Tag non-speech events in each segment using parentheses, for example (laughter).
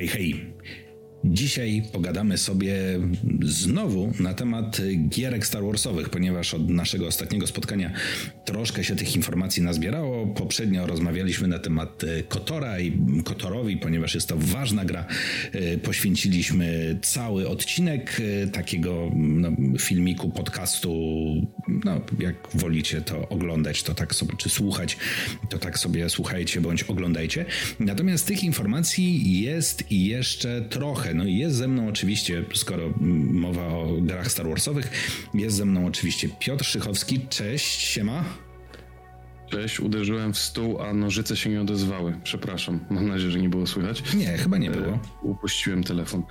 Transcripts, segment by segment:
hey, hey. Dzisiaj pogadamy sobie znowu na temat gierek Star Warsowych, ponieważ od naszego ostatniego spotkania troszkę się tych informacji nazbierało. Poprzednio rozmawialiśmy na temat Kotora i Kotorowi, ponieważ jest to ważna gra. Poświęciliśmy cały odcinek takiego no, filmiku, podcastu, no jak wolicie to oglądać, to tak sobie, czy słuchać, to tak sobie słuchajcie bądź oglądajcie. Natomiast tych informacji jest jeszcze trochę no i jest ze mną oczywiście, skoro mowa o grach Star Warsowych, jest ze mną oczywiście Piotr Szychowski. Cześć, siema. Cześć, uderzyłem w stół, a nożyce się nie odezwały. Przepraszam, mam nadzieję, że nie było słychać. Nie, chyba nie było. E, upuściłem telefon.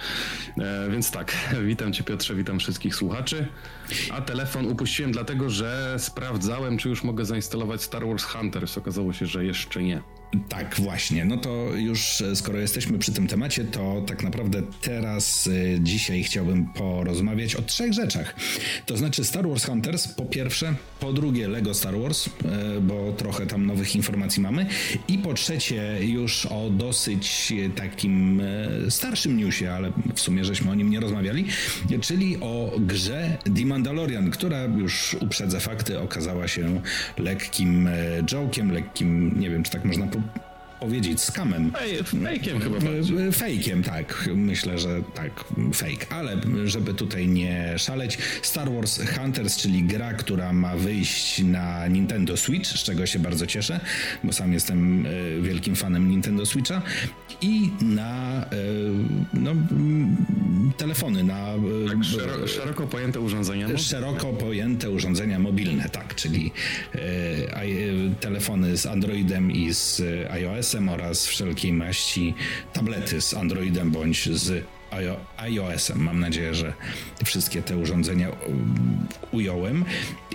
E, więc tak, (laughs) witam Cię Piotrze, witam wszystkich słuchaczy. A telefon upuściłem dlatego, że sprawdzałem, czy już mogę zainstalować Star Wars Hunters. Okazało się, że jeszcze nie. Tak, właśnie. No to już e, skoro jesteśmy przy tym temacie, to tak naprawdę teraz e, dzisiaj chciałbym porozmawiać o trzech rzeczach. To znaczy Star Wars Hunters po pierwsze, po drugie Lego Star Wars, e, bo trochę tam nowych informacji mamy i po trzecie już o dosyć takim starszym newsie, ale w sumie żeśmy o nim nie rozmawiali, czyli o grze The Mandalorian, która już uprzedza fakty, okazała się lekkim joke'iem, lekkim, nie wiem czy tak można powiedzieć, Thank you. Powiedzieć skamem. Fejkiem chyba. Fejkiem, tak. Myślę, że tak, fake. Ale żeby tutaj nie szaleć, Star Wars Hunters, czyli gra, która ma wyjść na Nintendo Switch, z czego się bardzo cieszę, bo sam jestem e, wielkim fanem Nintendo Switcha i na e, no, telefony, na e, tak, szeroko, szeroko pojęte urządzenia. Szeroko pojęte urządzenia mobilne, tak, czyli telefony z Androidem i z iOS iOS-em oraz wszelkiej maści tablety z Androidem bądź z iOS-em. Mam nadzieję, że wszystkie te urządzenia ująłem.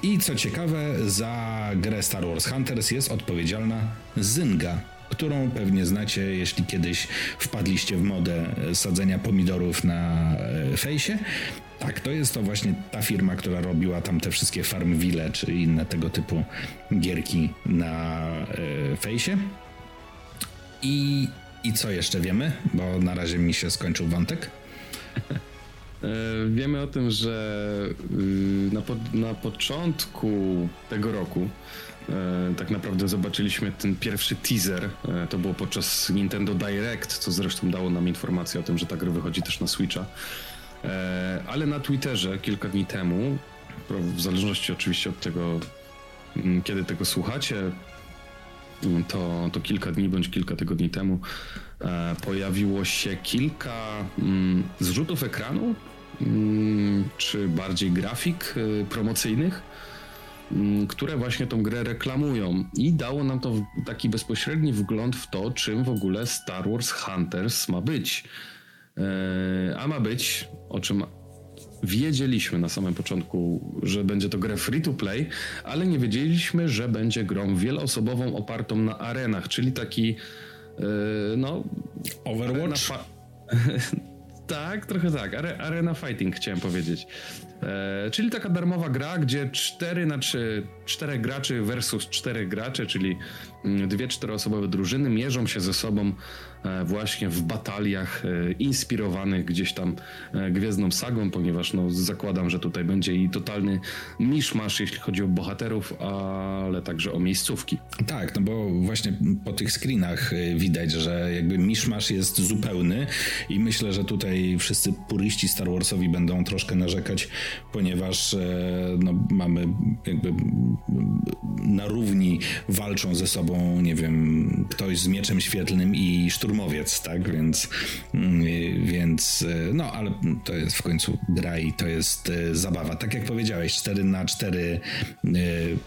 I co ciekawe, za grę Star Wars Hunters jest odpowiedzialna Zynga, którą pewnie znacie, jeśli kiedyś wpadliście w modę sadzenia pomidorów na e, fejsie. Tak, to jest to właśnie ta firma, która robiła tam te wszystkie Farmville czy inne tego typu gierki na e, fejsie. I, I co jeszcze wiemy? Bo na razie mi się skończył wątek. E, wiemy o tym, że y, na, po, na początku tego roku e, tak naprawdę zobaczyliśmy ten pierwszy teaser. E, to było podczas Nintendo Direct, co zresztą dało nam informację o tym, że ta gra wychodzi też na Switcha. Ale na Twitterze kilka dni temu, w zależności oczywiście od tego, mm, kiedy tego słuchacie, to, to kilka dni bądź kilka tygodni temu e, pojawiło się kilka mm, zrzutów ekranu, mm, czy bardziej grafik e, promocyjnych, mm, które właśnie tą grę reklamują i dało nam to taki bezpośredni wgląd w to, czym w ogóle Star Wars Hunters ma być. E, a ma być, o czym wiedzieliśmy na samym początku, że będzie to gra free to play, ale nie wiedzieliśmy, że będzie grą wieloosobową opartą na arenach, czyli taki yy, no Overwatch. (laughs) tak, trochę tak. arena fighting chciałem powiedzieć. E, czyli taka darmowa gra, gdzie 4 na 3, 4 graczy versus 4 gracze, czyli mm, dwie czteroosobowe drużyny mierzą się ze sobą właśnie w bataliach e, inspirowanych gdzieś tam e, Gwiezdną Sagą, ponieważ no, zakładam, że tutaj będzie i totalny miszmasz, jeśli chodzi o bohaterów, ale także o miejscówki. Tak, no bo właśnie po tych screenach e, widać, że jakby miszmasz jest zupełny i myślę, że tutaj wszyscy puryści Star Warsowi będą troszkę narzekać, ponieważ e, no, mamy jakby na równi walczą ze sobą, nie wiem, ktoś z mieczem świetlnym i szturmowiec, tak? Więc, mm, więc e, no, ale to jest w końcu gra i to jest e, zabawa. Tak jak powiedziałeś, 4 na 4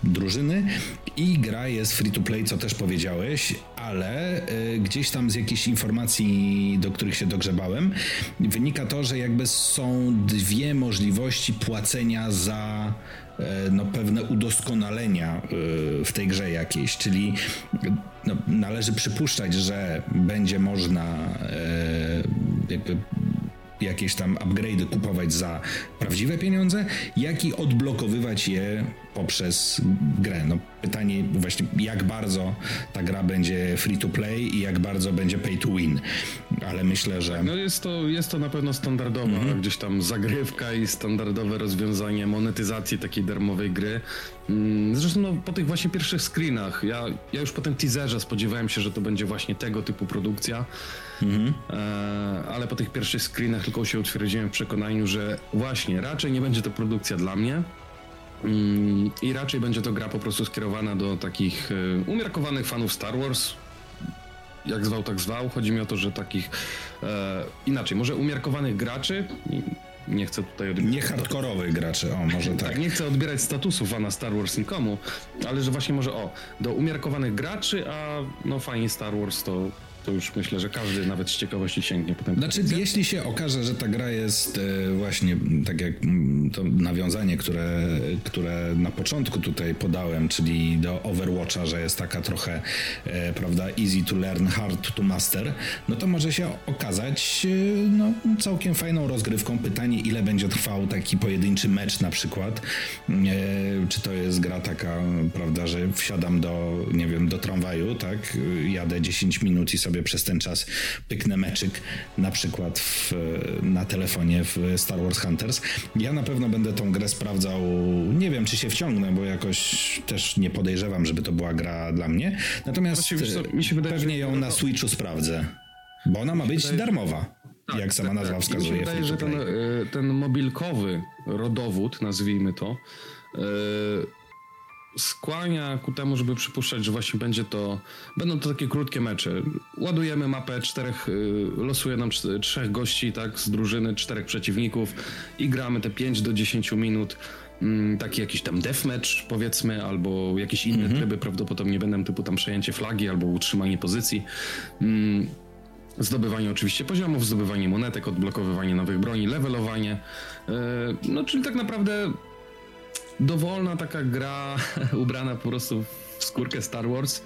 drużyny i gra jest free to play, co też powiedziałeś, ale gdzieś tam z jakichś informacji, do których się dogrzebałem, wynika to, że jakby są dwie możliwości płacenia za e, no, pewne udoskonalenia e, w tej grze jakiejś, czyli no, należy przypuszczać, że będzie można e, jakby jakieś tam upgrade'y kupować za prawdziwe pieniądze, jak i odblokowywać je poprzez grę. No, pytanie właśnie jak bardzo ta gra będzie free to play i jak bardzo będzie pay to win. Ale myślę, że... No jest to, jest to na pewno standardowa mhm. gdzieś tam zagrywka i standardowe rozwiązanie monetyzacji takiej darmowej gry. Mm, zresztą no, po tych właśnie pierwszych screenach, ja, ja już po tym teaserze spodziewałem się, że to będzie właśnie tego typu produkcja, mhm. e, ale po tych pierwszych screenach tylko się utwierdziłem w przekonaniu, że właśnie raczej nie będzie to produkcja dla mnie, i raczej będzie to gra po prostu skierowana do takich e, umiarkowanych fanów Star Wars. Jak zwał, tak zwał. Chodzi mi o to, że takich e, inaczej, może umiarkowanych graczy, nie chcę tutaj odbierać. Nie hardkorowych graczy, o może tak. tak. Nie chcę odbierać statusu fana Star Wars nikomu, ale że właśnie może o, do umiarkowanych graczy, a no fajnie Star Wars to to już myślę, że każdy nawet z ciekawości sięgnie potem. Znaczy, jeśli się okaże, że ta gra jest e, właśnie tak jak mm, to nawiązanie, które, które na początku tutaj podałem, czyli do Overwatcha, że jest taka trochę, e, prawda, easy to learn, hard to master, no to może się okazać e, no, całkiem fajną rozgrywką. Pytanie, ile będzie trwał taki pojedynczy mecz na przykład. Czy to jest gra taka, prawda, że wsiadam do, nie wiem, do tramwaju, tak, jadę 10 minut i sobie sobie przez ten czas pyknę meczyk, na przykład w, na telefonie w Star Wars Hunters. Ja na pewno będę tą grę sprawdzał, nie wiem czy się wciągnę, bo jakoś też nie podejrzewam, żeby to była gra dla mnie. Natomiast mi się wydaje, pewnie ją na Switchu sprawdzę, bo ona ma być wydaje, darmowa. Tak, jak sama tak, nazwa tak. wskazuje. Mi się wydaje, że ten, e, ten mobilkowy rodowód, nazwijmy to, e, skłania ku temu, żeby przypuszczać, że właśnie będzie to, będą to takie krótkie mecze. Ładujemy mapę czterech, y, losuje nam trzech gości, tak, z drużyny, czterech przeciwników i gramy te 5 do 10 minut. Mm, taki jakiś tam deathmatch powiedzmy, albo jakieś inne mhm. tryby prawdopodobnie będą typu tam przejęcie flagi albo utrzymanie pozycji. Mm, zdobywanie oczywiście poziomów, zdobywanie monetek, odblokowywanie nowych broni, levelowanie. Y, no czyli tak naprawdę dowolna taka gra (laughs) ubrana po prostu w skórkę Star Wars.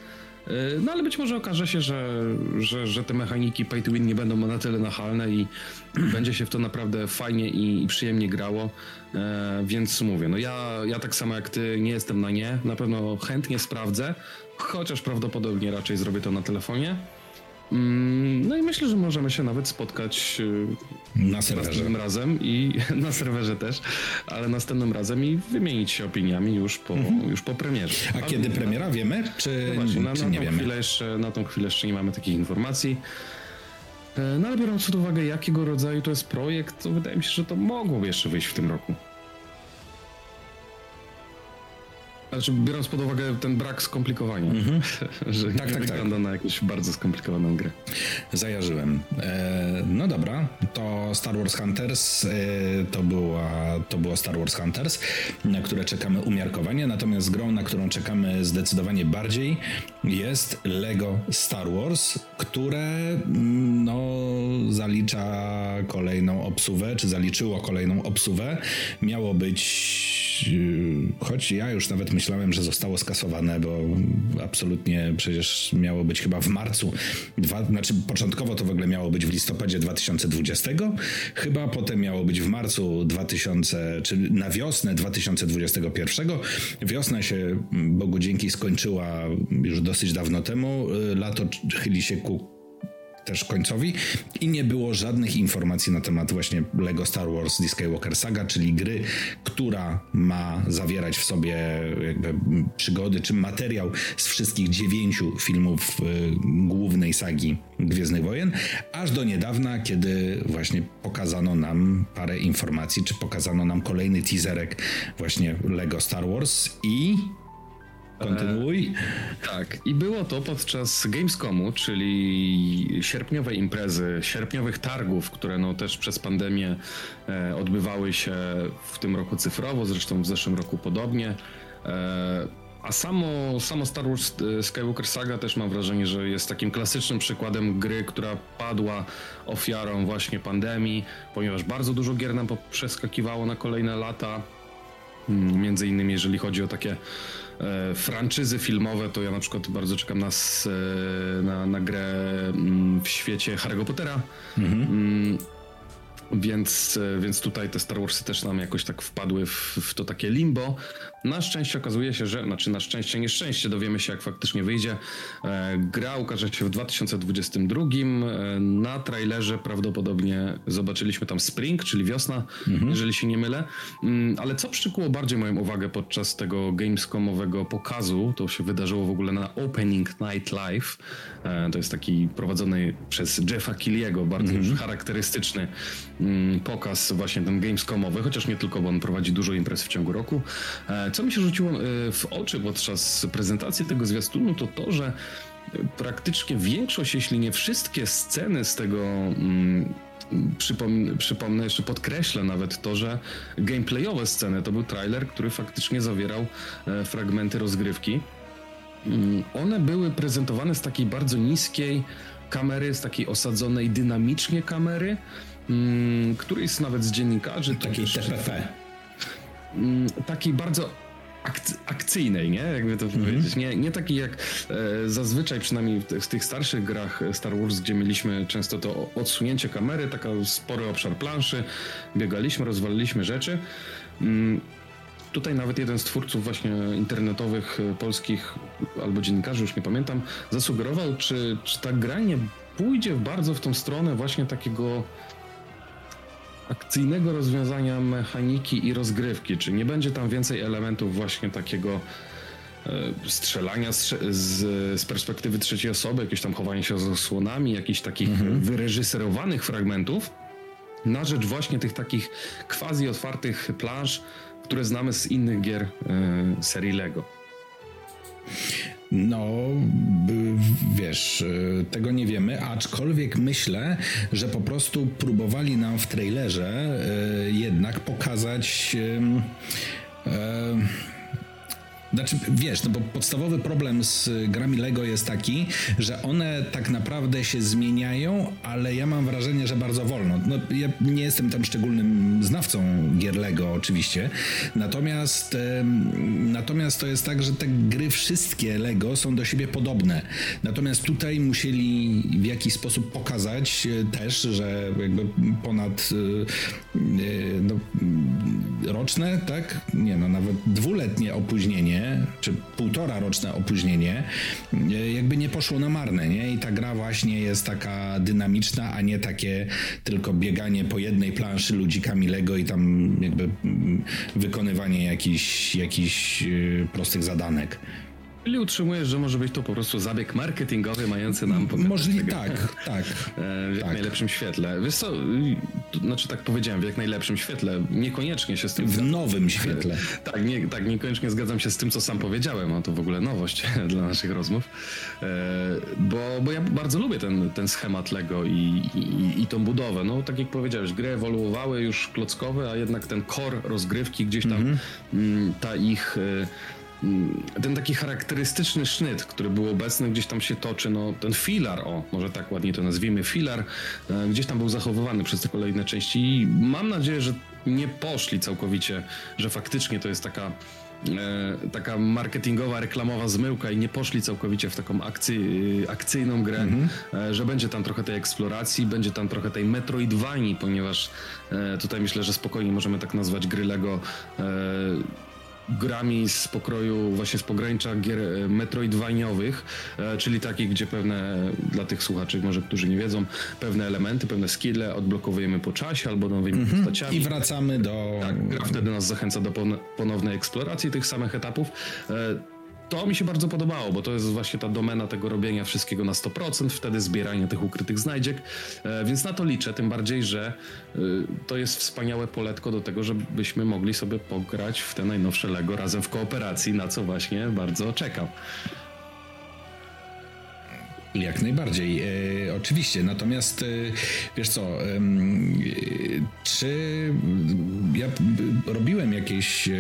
Y, no ale być może okaże się, że, że, że te mechaniki pay to win nie będą na tyle nachalne i (clears throat) będzie się w to naprawdę fajnie i, i przyjemnie grało. E, więc mówię, no ja, ja tak samo jak ty nie jestem na nie, na pewno chętnie sprawdzę, chociaż prawdopodobnie raczej zrobię to na telefonie. Mm, no i myślę, że możemy się nawet spotkać y, na serwerze. następnym razem i (laughs) na serwerze też, ale następnym razem i wymienić się opiniami już po, mhm. już po premierze. A ale kiedy premiera na, wiemy, czy, no właśnie, na, czy na, nie wiemy? Chwilę jeszcze, na tą chwilę jeszcze nie mamy takich informacji. E, no ale biorąc pod uwagę, jakiego rodzaju to jest projekt, to wydaje mi się, że to mogłoby jeszcze wyjść w tym roku. Znaczy, biorąc pod uwagę ten brak skomplikowania, mm-hmm. (laughs) że tak, nie tak, wygląda tak. na jakąś bardzo skomplikowaną grę. Zajarzyłem. E, no dobra, to Star Wars Hunters e, to, była, to było Star Wars Hunters, na które czekamy umiarkowanie, natomiast grą, na którą czekamy zdecydowanie bardziej jest Lego Star Wars, które mm, no, zalicza kolejną obsuwę, czy zaliczyło kolejną obsuwę. Miało być, e, choć ja już nawet myślałem, myślałem, że zostało skasowane, bo absolutnie przecież miało być chyba w marcu, dwa, znaczy początkowo to w ogóle miało być w listopadzie 2020, chyba potem miało być w marcu 2000, czy na wiosnę 2021. Wiosna się Bogu dzięki skończyła już dosyć dawno temu, lato chyli się ku też końcowi. I nie było żadnych informacji na temat właśnie Lego Star Wars The Skywalker Saga, czyli gry, która ma zawierać w sobie jakby przygody czy materiał z wszystkich dziewięciu filmów y, głównej sagi Gwiezdnych Wojen, aż do niedawna, kiedy właśnie pokazano nam parę informacji, czy pokazano nam kolejny teaserek właśnie Lego Star Wars i Kontynuuj. E, tak, i było to podczas Gamescomu, czyli sierpniowej imprezy, sierpniowych targów, które no też przez pandemię e, odbywały się w tym roku cyfrowo, zresztą w zeszłym roku podobnie. E, a samo, samo Star Wars e, Skywalker Saga też mam wrażenie, że jest takim klasycznym przykładem gry, która padła ofiarą właśnie pandemii, ponieważ bardzo dużo gier nam przeskakiwało na kolejne lata. Mm, między innymi, jeżeli chodzi o takie e, franczyzy filmowe, to ja na przykład bardzo czekam na, e, na, na grę mm, w świecie Harry'ego Pottera. Mhm. Mm, więc, e, więc tutaj te Star Warsy też nam jakoś tak wpadły w, w to takie limbo. Na szczęście okazuje się, że, znaczy na szczęście, nieszczęście dowiemy się jak faktycznie wyjdzie. E, gra ukaże się w 2022. E, na trailerze prawdopodobnie zobaczyliśmy tam spring, czyli wiosna, mhm. jeżeli się nie mylę. Mm, ale co przykuło bardziej moją uwagę podczas tego Gamescomowego pokazu, to się wydarzyło w ogóle na Opening Night Live. E, to jest taki prowadzony przez Jeffa Killiego, bardzo mhm. charakterystyczny mm, pokaz właśnie ten Gamescomowy, chociaż nie tylko, bo on prowadzi dużo imprez w ciągu roku. Co mi się rzuciło e, w oczy podczas prezentacji tego zwiastunu, to to, że praktycznie większość, jeśli nie wszystkie sceny z tego. Mm, przypomnę, przypomnę, jeszcze podkreślę nawet to, że gameplayowe sceny to był trailer, który faktycznie zawierał e, fragmenty rozgrywki. Mm, one były prezentowane z takiej bardzo niskiej kamery, z takiej osadzonej dynamicznie kamery, mm, któryś nawet z dziennikarzy. Takiej TPP. Mm, takiej bardzo akcyjnej, nie? Jakby to -hmm. powiedzieć. Nie, nie taki jak e, zazwyczaj, przynajmniej w tych, w tych, starszych grach Star Wars, gdzie mieliśmy często to odsunięcie kamery, taka spory obszar planszy, biegaliśmy, rozwaliliśmy rzeczy. Mm, tutaj nawet jeden z twórców właśnie internetowych e, polskich albo dziennikarzy, już nie pamiętam, zasugerował, czy, czy ta gra nie pójdzie bardzo w tą stronę właśnie takiego akcyjnego rozwiązania mechaniki i rozgrywki? Czy nie będzie tam więcej elementów właśnie takiego e, strzelania z, z, perspektywy trzeciej osoby, jakieś tam chowanie się z osłonami, jakichś takich mhm. wyreżyserowanych fragmentów, na rzecz właśnie tych takich quasi otwartych planż, które znamy z innych gier y, serii Lego. No, wiesz, y, tego nie wiemy, aczkolwiek myślę, że po prostu próbowali nam w trailerze y, jednak pokazać znaczy, wiesz, no bo podstawowy problem z grami Lego jest taki, że one tak naprawdę się zmieniają, ale ja mam wrażenie, że bardzo wolno. No, ja nie jestem tam szczególnym znawcą gier Lego oczywiście, natomiast natomiast to jest tak, że te gry wszystkie Lego są do siebie podobne. Natomiast tutaj musieli w jakiś sposób pokazać e, też, że jakby ponad e, e, no, roczne, tak? Nie no, nawet dwuletnie opóźnienie czy półtora roczne opóźnienie, e, jakby nie poszło na marne, nie? I ta gra właśnie jest taka dynamiczna, a nie takie tylko bieganie po jednej planszy ludzikami Lego i tam jakby mm, wykonywanie jakichś, jakichś e, prostych zadanek. Czyli utrzymujesz, że może być to po prostu zabieg marketingowy mający nam Możliwe, tak, tak. (laughs) W jak tak. najlepszym świetle. Wiesz co, znaczy tak powiedziałem, w jak najlepszym świetle. Niekoniecznie się z tym... W zgadzam. nowym świetle. (laughs) tak, nie, tak, niekoniecznie zgadzam się z tym, co sam powiedziałem, a to w ogóle nowość (laughs) dla naszych rozmów. E, bo, bo ja bardzo lubię ten, ten schemat Lego i, i, i tą budowę. No tak jak powiedziałeś, gry ewoluowały już klockowe, a jednak ten core rozgrywki gdzieś tam, mm -hmm. ta ich e, Mm, ten taki charakterystyczny sznyt, który był obecny, gdzieś tam się toczy, no ten filar, o, może tak ładnie to nazwijmy, filar, e, gdzieś tam był zachowywany przez te kolejne części i mam nadzieję, że nie poszli całkowicie, że faktycznie to jest taka e, taka marketingowa, reklamowa zmyłka i nie poszli całkowicie w taką akcy, akcyjną grę, mm -hmm. że będzie tam trochę tej eksploracji, będzie tam trochę tej Metroidvanii, ponieważ tutaj myślę, że spokojnie możemy tak nazwać gry Lego grami z pokroju, właśnie z pogranicza gier e, metroidwaniowych, e, czyli takich, gdzie pewne, dla tych słuchaczy może, którzy nie wiedzą, pewne elementy, pewne skille odblokowujemy po czasie albo nowymi mm -hmm. postaciami. I wracamy do... Tak, gra wtedy nas zachęca do ponownej eksploracji tych samych etapów. To mi się bardzo podobało, bo to jest właśnie ta domena tego robienia wszystkiego na 100%, wtedy zbierania tych ukrytych znajdziek, e, więc na to liczę, tym bardziej, że e, to jest wspaniałe poletko do tego, żebyśmy mogli sobie pograć w te najnowsze Lego razem w kooperacji, na co właśnie bardzo czekam. Jak najbardziej, e, oczywiście. Natomiast wiesz co, czy robiłem jakieś e,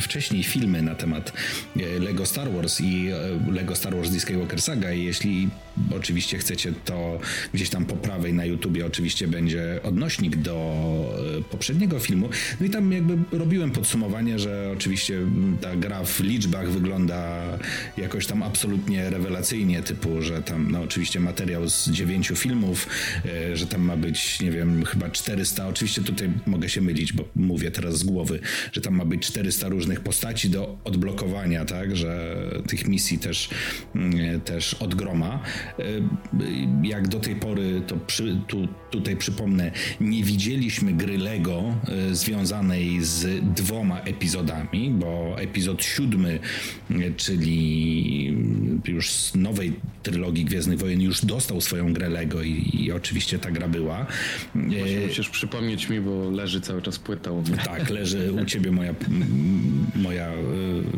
wcześniej filmy na temat e, Lego Star Wars i e, Lego Star Wars The Skywalker Saga i jeśli oczywiście chcecie, to gdzieś tam po prawej na YouTubie oczywiście będzie odnośnik do e, poprzedniego filmu. No i tam jakby robiłem podsumowanie, że oczywiście ta gra w liczbach wygląda jakoś tam absolutnie rewelacyjnie, typu, że tam no oczywiście materiał z dziewięciu filmów, e, że tam ma być, nie wiem, chyba 400, oczywiście tutaj mogę się mylić, bo mówię teraz z głowy, że tam ma być 400 różnych postaci do odblokowania, tak, że tych misji też, mm, też od groma. E, jak do tej pory, to przy, tu, tutaj przypomnę, nie widzieliśmy gry Lego e, związanej z dwoma epizodami, bo epizod siódmy, czyli już z nowej trylogii Gwiezdnych Wojen już dostał swoją grę Lego i, i oczywiście ta gra była. Właśnie musisz przypomnieć mi, bo leży cały czas płyta u mnie. Tak, leży u ciebie moja, moja,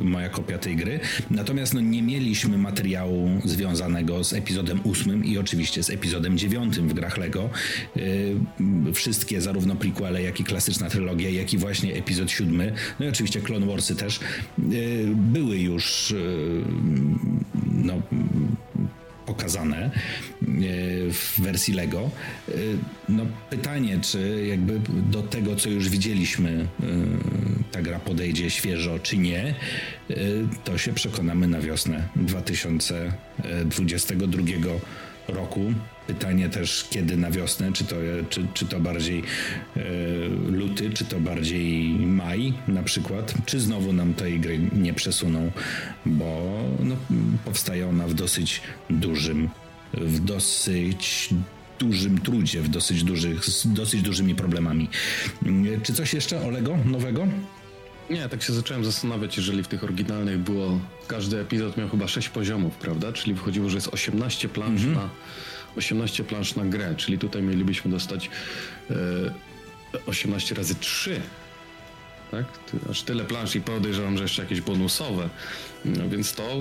moja kopia tej gry. Natomiast no, nie mieliśmy materiału związanego z epizodem ósmym i oczywiście z epizodem dziewiątym w grach Lego. Wszystkie, zarówno prequele, jak i klasyczna trylogia, jak i właśnie epizod siódmy, no i oczywiście Clone Warsy też, były już no, pokazane w wersji Lego. No, pytanie, czy jakby do tego, co już widzieliśmy, ta gra podejdzie świeżo, czy nie, to się przekonamy na wiosnę 2022 roku. Pytanie też, kiedy na wiosnę, czy to, czy, czy to bardziej e, luty, czy to bardziej maj na przykład, czy znowu nam tej gry nie przesuną, bo no, powstaje ona w dosyć dużym, w dosyć dużym trudzie, w dosyć, dużych, z dosyć dużymi problemami. Czy coś jeszcze Olego nowego? Nie, tak się zacząłem zastanawiać, jeżeli w tych oryginalnych było, każdy epizod miał chyba 6 poziomów, prawda? Czyli wychodziło, że jest 18 plansz mm -hmm. na 18 plansz na grę, czyli tutaj mielibyśmy dostać e, 18 razy 3 tak? Aż tyle plansz i podejrzewam, że jeszcze jakieś bonusowe. No więc to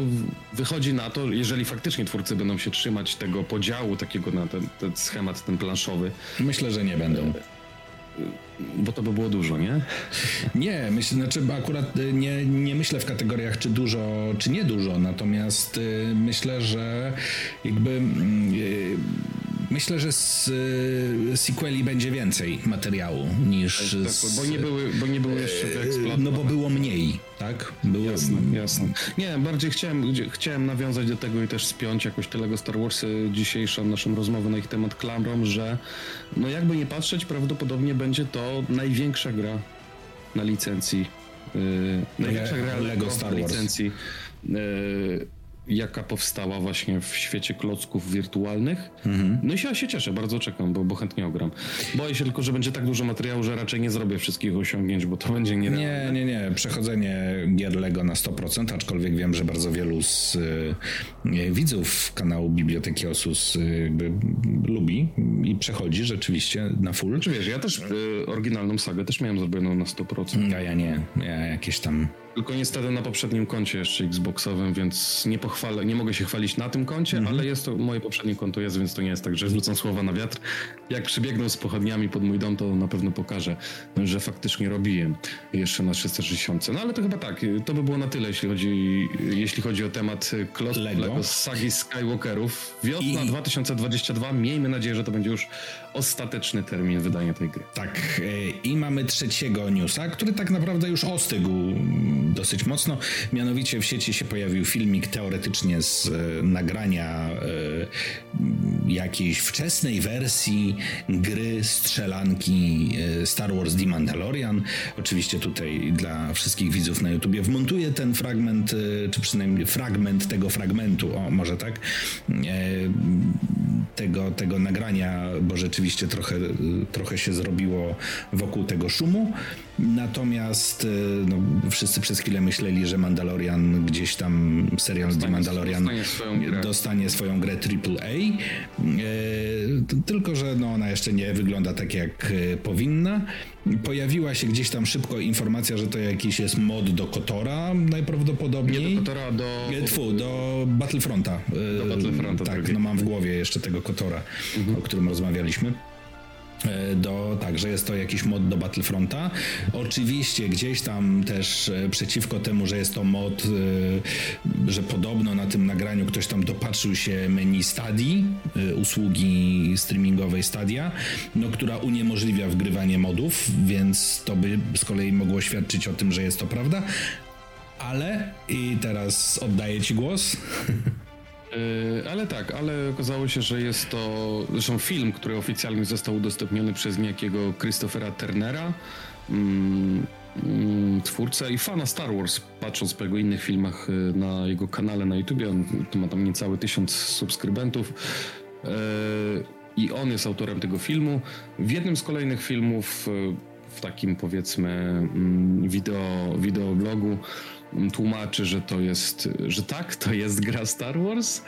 wychodzi na to, jeżeli faktycznie twórcy będą się trzymać tego podziału takiego na ten, ten schemat, ten planszowy. Myślę, że nie będą. Bo to by było dużo, nie? Nie, myślę, znaczy akurat y, nie, nie myślę w kategoriach czy dużo, czy nie dużo, natomiast y, myślę, że jakby mm, y, Myślę, że z y, sequeli będzie więcej materiału niż. Tak, tak, z, bo, nie były, bo nie były jeszcze wyeksploatowane. No bo było mniej, tak? Było... Jasne, jasne. Nie, bardziej chciałem, chciałem nawiązać do tego i też spiąć jakoś tego Star Warsy dzisiejszą naszą rozmowę na ich temat klamrą, że no jakby nie patrzeć, prawdopodobnie będzie to największa gra na licencji. Yy, największa gra Lego Star Wars. licencji. Yy, jaka powstała właśnie w świecie klocków wirtualnych. Mhm. No i się, ja się cieszę, bardzo czekam, bo, bo chętnie ogram. Boję się tylko, że będzie tak dużo materiału, że raczej nie zrobię wszystkich osiągnięć, bo to będzie nierealne. Nie, nie, nie. Przechodzenie gier Lego na 100%, aczkolwiek wiem, że bardzo wielu z y, widzów kanału Biblioteki Osus y, lubi i przechodzi rzeczywiście na full. Czy wiesz, ja też y, oryginalną sagę też miałem zrobioną na 100%. A ja nie. Ja jakieś tam tylko niestety na poprzednim koncie jeszcze Xboxowym, więc nie pochwalę, nie mogę się chwalić na tym koncie, -hmm. ale jest to, moje poprzednie konto jest, więc to nie jest tak, że rzucam słowa na wiatr. Jak przybiegną z pochodniami pod mój dom, to na pewno pokażę, że faktycznie robiłem jeszcze na 360. No ale to chyba tak, to by było na tyle, jeśli chodzi, jeśli chodzi o temat Close Lego, Lego sagi Skywalkerów. Wiosna I... 2022, miejmy nadzieję, że to będzie już ostateczny termin wydania tej gry. Tak, e, i mamy trzeciego newsa, który tak naprawdę już ostygł dosyć mocno. Mianowicie w sieci się pojawił filmik teoretycznie z e, nagrania e, jakiejś wczesnej wersji gry strzelanki Star Wars The Mandalorian. Oczywiście tutaj dla wszystkich widzów na YouTubie wmontuję ten fragment, czy przynajmniej fragment tego fragmentu, o może tak, tego, tego nagrania, bo rzeczywiście trochę, trochę się zrobiło wokół tego szumu. Natomiast no, wszyscy przez chwilę myśleli, że Mandalorian gdzieś tam serial dostanie, The Mandalorian dostanie swoją grę, dostanie swoją grę AAA. E, tylko, że no, ona jeszcze nie wygląda tak jak e, powinna. Pojawiła się gdzieś tam szybko informacja, że to jakiś jest mod do Kotora najprawdopodobniej. Nie do Kotora, do... E, tfu, do Battlefronta. Do Battlefronta, tak. No mam w głowie jeszcze tego Kotora, mhm. o którym rozmawialiśmy. E, do, tak, że jest to jakiś mod do Battlefronta. Oczywiście gdzieś tam też e, przeciwko temu, że jest to mod, e, że podobno na tym nagraniu ktoś tam dopatrzył się menu Stadii, usługi streamingowej Stadia, no, która uniemożliwia wgrywanie modów, więc to by z kolei mogło świadczyć o tym, że jest to prawda. Ale i teraz oddaję Ci głos. (laughs) Yy, ale tak, ale okazało się, że jest to zresztą film, który oficjalnie został udostępniony przez niejakiego Christophera Turnera, mm, mm, twórcę i fana Star Wars, patrząc po jego innych filmach yy, na jego kanale na YouTube, on ma tam niecały tysiąc subskrybentów. Yy, I on jest autorem tego filmu. W jednym z kolejnych filmów, w takim powiedzmy mm, wideo, wideoblogu, tłumaczy, że to jest, że tak, to jest gra Star Wars.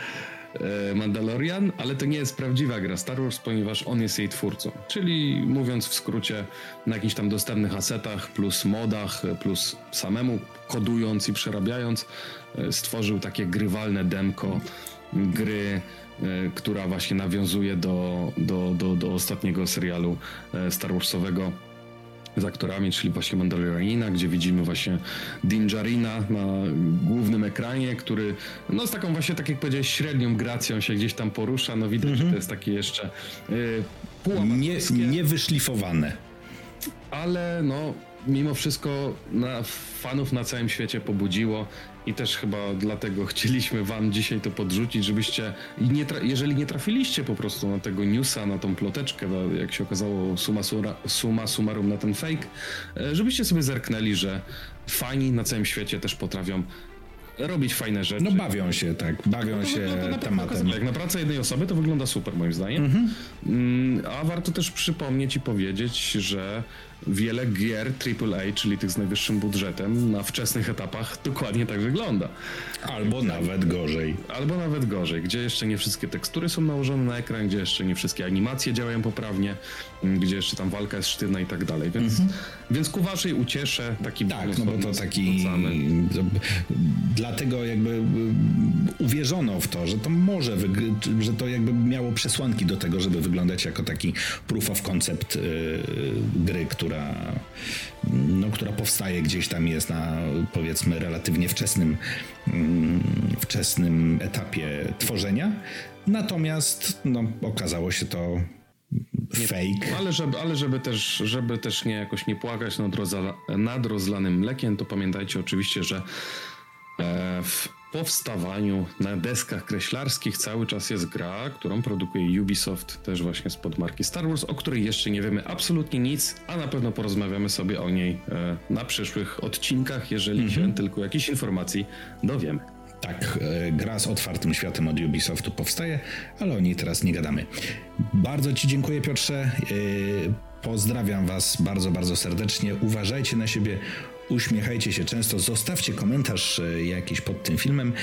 E, Mandalorian, ale to nie jest prawdziwa gra Star Wars, ponieważ on jest jej twórcą. Czyli mówiąc w skrócie, na jakichś tam dostępnych asetach, plus modach, plus samemu kodując i przerabiając, e, stworzył takie grywalne demko gry, e, która właśnie nawiązuje do, do, do, do ostatniego serialu Star Warsowego z aktorami, czyli właśnie Mandalorianina, gdzie widzimy właśnie Dinjarina na głównym ekranie, który no z taką właśnie, tak jak powiedziałeś, średnią gracją się gdzieś tam porusza. No widać, że to jest takie jeszcze yy, nie, Niewyszlifowane. Ale no mimo wszystko na fanów na całym świecie pobudziło i też chyba dlatego chcieliśmy wam dzisiaj to podrzucić, żebyście, nie jeżeli nie trafiliście po prostu na tego newsa, na tą ploteczkę, jak się okazało suma, sura, suma summarum na ten fake, e, żebyście sobie zerknęli, że fani na całym świecie też potrafią robić fajne rzeczy. No bawią się, tak, bawią no się no, tematem. Jak na pracę jednej osoby to wygląda super moim zdaniem. Mhm. Mm, a warto też przypomnieć i powiedzieć, że wiele gier AAA, czyli tych z najwyższym budżetem, na wczesnych etapach dokładnie tak wygląda. Albo nawet gorzej. Albo nawet gorzej, gdzie jeszcze nie wszystkie tekstury są nałożone na ekran, gdzie jeszcze nie wszystkie animacje działają poprawnie, gdzie jeszcze tam walka jest sztywna i tak dalej. Więc, mhm. więc ku waszej uciesze taki Tak, no bo to taki. Dlatego jakby y, uwierzono w to, że to może, że to jakby miało przesłanki do tego, żeby wyglądać jako taki proof of concept yy, gry, która która, no, która powstaje gdzieś tam, jest na powiedzmy relatywnie wczesnym, mm, wczesnym etapie tworzenia. Natomiast no, okazało się to fake. Ale żeby, ale żeby też, żeby też nie jakoś nie płakać nad, rozla, nad rozlanym mlekiem, to pamiętajcie oczywiście, że e, w powstawaniu na deskach kreślarskich cały czas jest gra, którą produkuje Ubisoft, też właśnie spod marki Star Wars, o której jeszcze nie wiemy absolutnie nic, a na pewno porozmawiamy sobie o niej e, na przyszłych odcinkach, jeżeli mm -hmm. się tylko jakichś informacji dowiemy. Tak, e, gra z otwartym światem od Ubisoftu powstaje, ale o niej teraz nie gadamy. Bardzo Ci dziękuję, Piotrze. E, pozdrawiam Was bardzo, bardzo serdecznie. Uważajcie na siebie, uśmiechajcie się często, zostawcie komentarz e, jakiś pod tym filmem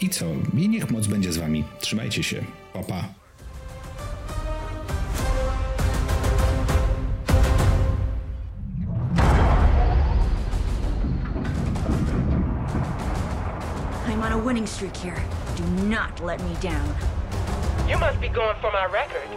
i co? I niech moc będzie z wami. Trzymajcie się. Pa, pa. I'm on a winning streak here. Do not let me down. You must be going for my record.